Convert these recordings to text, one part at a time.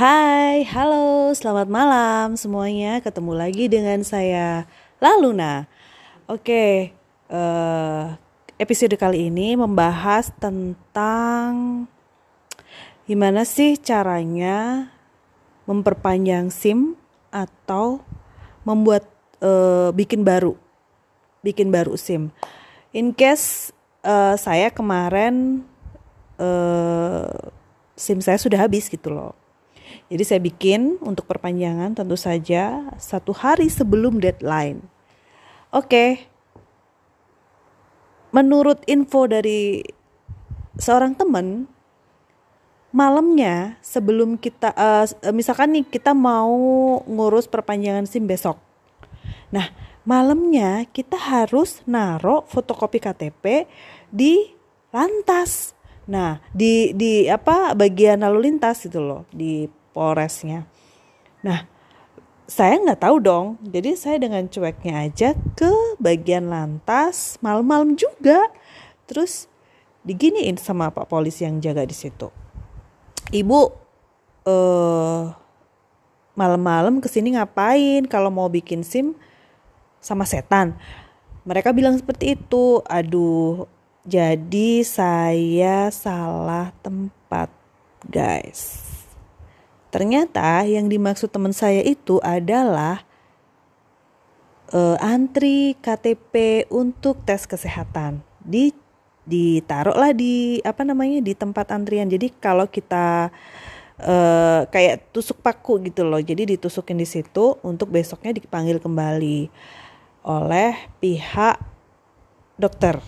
Hai, halo, selamat malam semuanya. Ketemu lagi dengan saya Laluna. Oke, uh, episode kali ini membahas tentang gimana sih caranya memperpanjang SIM atau membuat uh, bikin baru, bikin baru SIM. In case uh, saya kemarin uh, SIM saya sudah habis gitu loh jadi saya bikin untuk perpanjangan tentu saja satu hari sebelum deadline. Oke. Menurut info dari seorang teman, malamnya sebelum kita uh, misalkan nih kita mau ngurus perpanjangan SIM besok. Nah, malamnya kita harus naruh fotokopi KTP di lantas. Nah, di di apa bagian lalu lintas gitu loh, di Polresnya. Nah, saya nggak tahu dong. Jadi saya dengan cueknya aja ke bagian lantas malam-malam juga. Terus diginiin sama Pak Polisi yang jaga di situ. Ibu eh malam-malam ke sini ngapain? Kalau mau bikin SIM sama setan. Mereka bilang seperti itu. Aduh, jadi saya salah tempat, guys. Ternyata yang dimaksud teman saya itu adalah uh, antri KTP untuk tes kesehatan. Di ditaruhlah di apa namanya di tempat antrian. Jadi kalau kita uh, kayak tusuk paku gitu loh. Jadi ditusukin di situ untuk besoknya dipanggil kembali oleh pihak dokter.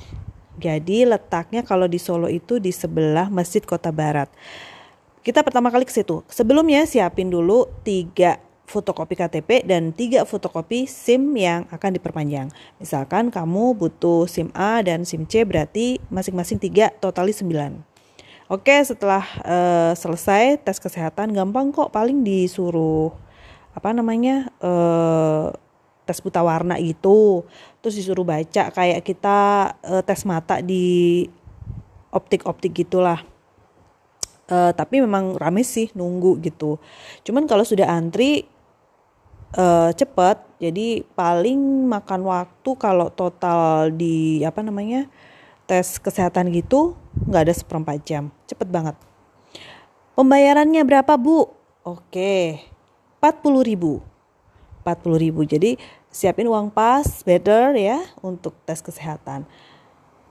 Jadi letaknya kalau di Solo itu di sebelah Masjid Kota Barat kita pertama kali ke situ. Sebelumnya siapin dulu tiga fotokopi KTP dan tiga fotokopi SIM yang akan diperpanjang. Misalkan kamu butuh SIM A dan SIM C berarti masing-masing tiga totali sembilan. Oke setelah uh, selesai tes kesehatan gampang kok paling disuruh apa namanya uh, tes buta warna itu terus disuruh baca kayak kita uh, tes mata di optik-optik gitulah uh, tapi memang rame sih nunggu gitu. Cuman kalau sudah antri uh, cepet. Jadi paling makan waktu kalau total di apa namanya tes kesehatan gitu nggak ada seperempat jam. Cepet banget. Pembayarannya berapa bu? Oke 40 ribu. 40 ribu. Jadi siapin uang pas better ya untuk tes kesehatan.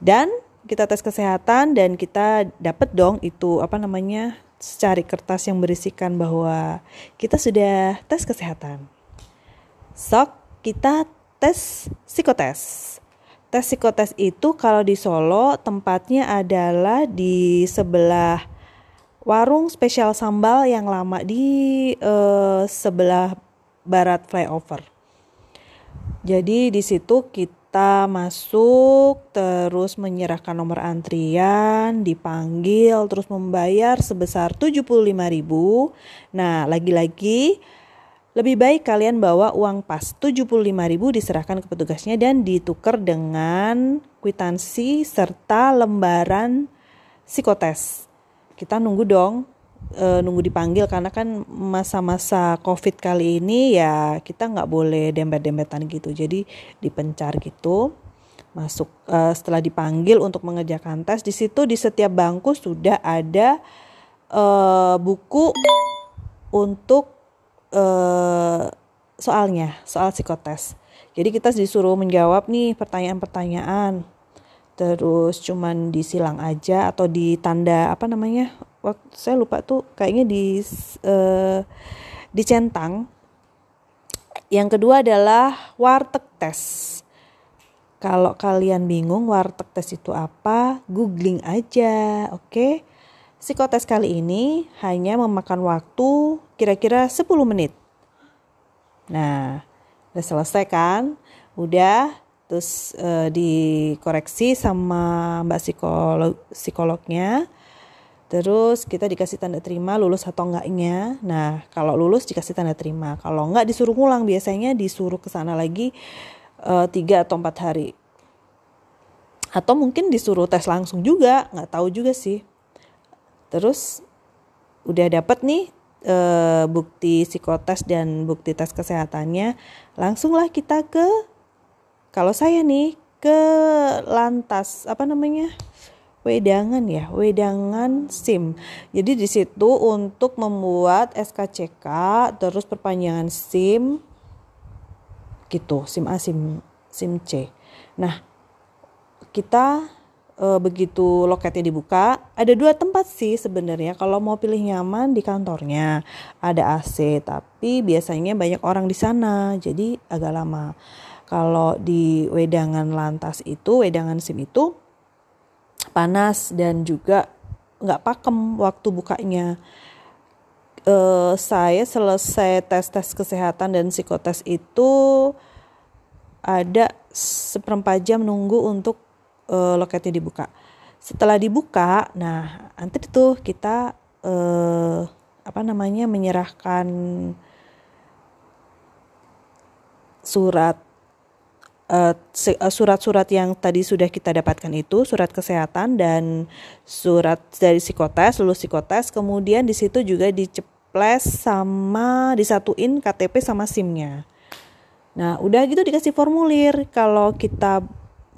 Dan kita tes kesehatan dan kita dapat dong itu apa namanya secari kertas yang berisikan bahwa kita sudah tes kesehatan. Sok kita tes psikotes. Tes psikotes itu kalau di Solo tempatnya adalah di sebelah warung spesial sambal yang lama di uh, sebelah barat flyover. Jadi di situ kita kita masuk terus menyerahkan nomor antrian, dipanggil terus membayar sebesar 75.000. Nah, lagi-lagi lebih baik kalian bawa uang pas 75.000 diserahkan ke petugasnya dan ditukar dengan kwitansi serta lembaran psikotes. Kita nunggu dong e, nunggu dipanggil karena kan masa-masa covid kali ini ya kita nggak boleh dempet-dempetan gitu. Jadi dipencar gitu masuk e, setelah dipanggil untuk mengerjakan tes di situ di setiap bangku sudah ada e, buku untuk e, soalnya soal psikotes. Jadi kita disuruh menjawab nih pertanyaan-pertanyaan terus cuman disilang aja atau ditanda apa namanya waktu saya lupa tuh kayaknya di uh, dicentang yang kedua adalah warteg tes. Kalau kalian bingung warteg tes itu apa googling aja oke? Okay? psikotes kali ini hanya memakan waktu kira-kira 10 menit. Nah udah selesai kan? Udah terus uh, dikoreksi sama mbak psikolog psikolognya Terus kita dikasih tanda terima lulus atau enggaknya. Nah, kalau lulus dikasih tanda terima. Kalau enggak disuruh ngulang biasanya disuruh ke sana lagi eh, tiga atau empat hari. Atau mungkin disuruh tes langsung juga, nggak tahu juga sih. Terus udah dapet nih uh, bukti psikotes dan bukti tes kesehatannya, langsunglah kita ke kalau saya nih ke lantas apa namanya? Wedangan ya, wedangan SIM. Jadi di situ untuk membuat SKCK terus perpanjangan SIM gitu, SIM A, SIM SIM C. Nah, kita e, begitu loketnya dibuka, ada dua tempat sih sebenarnya. Kalau mau pilih nyaman di kantornya, ada AC, tapi biasanya banyak orang di sana, jadi agak lama. Kalau di wedangan lantas itu, wedangan SIM itu panas dan juga nggak pakem waktu bukanya. Uh, saya selesai tes tes kesehatan dan psikotes itu ada seperempat jam nunggu untuk uh, loketnya dibuka. Setelah dibuka, nah nanti itu kita uh, apa namanya menyerahkan surat surat-surat yang tadi sudah kita dapatkan itu surat kesehatan dan surat dari psikotes lulus psikotes kemudian di situ juga diceples sama disatuin KTP sama SIM-nya. Nah, udah gitu dikasih formulir kalau kita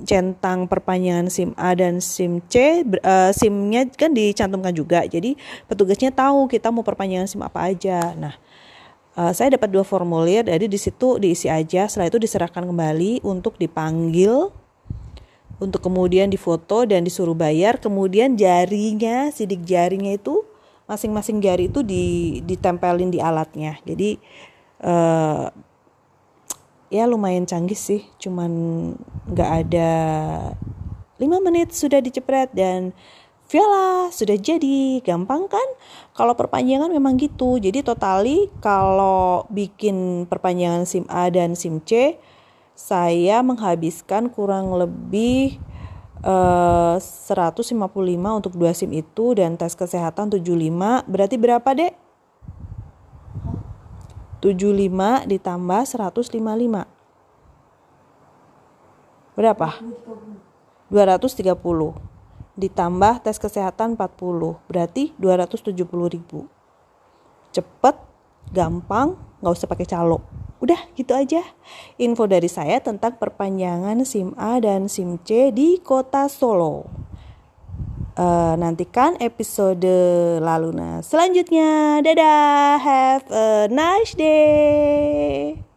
centang perpanjangan SIM A dan SIM C, uh, SIM-nya kan dicantumkan juga. Jadi petugasnya tahu kita mau perpanjangan SIM apa aja. Nah, uh, saya dapat dua formulir jadi di situ diisi aja setelah itu diserahkan kembali untuk dipanggil untuk kemudian difoto dan disuruh bayar. Kemudian jarinya sidik jarinya itu masing-masing jari itu ditempelin di alatnya. Jadi uh, ya lumayan canggih sih cuman nggak ada lima menit sudah dicepret dan Viola sudah jadi. Gampang kan? Kalau perpanjangan memang gitu. Jadi totali kalau bikin perpanjangan SIM A dan SIM C saya menghabiskan kurang lebih uh, eh, 155 untuk dua SIM itu dan tes kesehatan 75 berarti berapa dek? 75 ditambah 155 berapa? 230 ditambah tes kesehatan 40 berarti 270 ribu. Cepet gampang nggak usah pakai calo. Udah gitu aja. Info dari saya tentang perpanjangan SIM A dan SIM C di kota Solo. Uh, nantikan episode lalu nah selanjutnya. Dadah have a nice day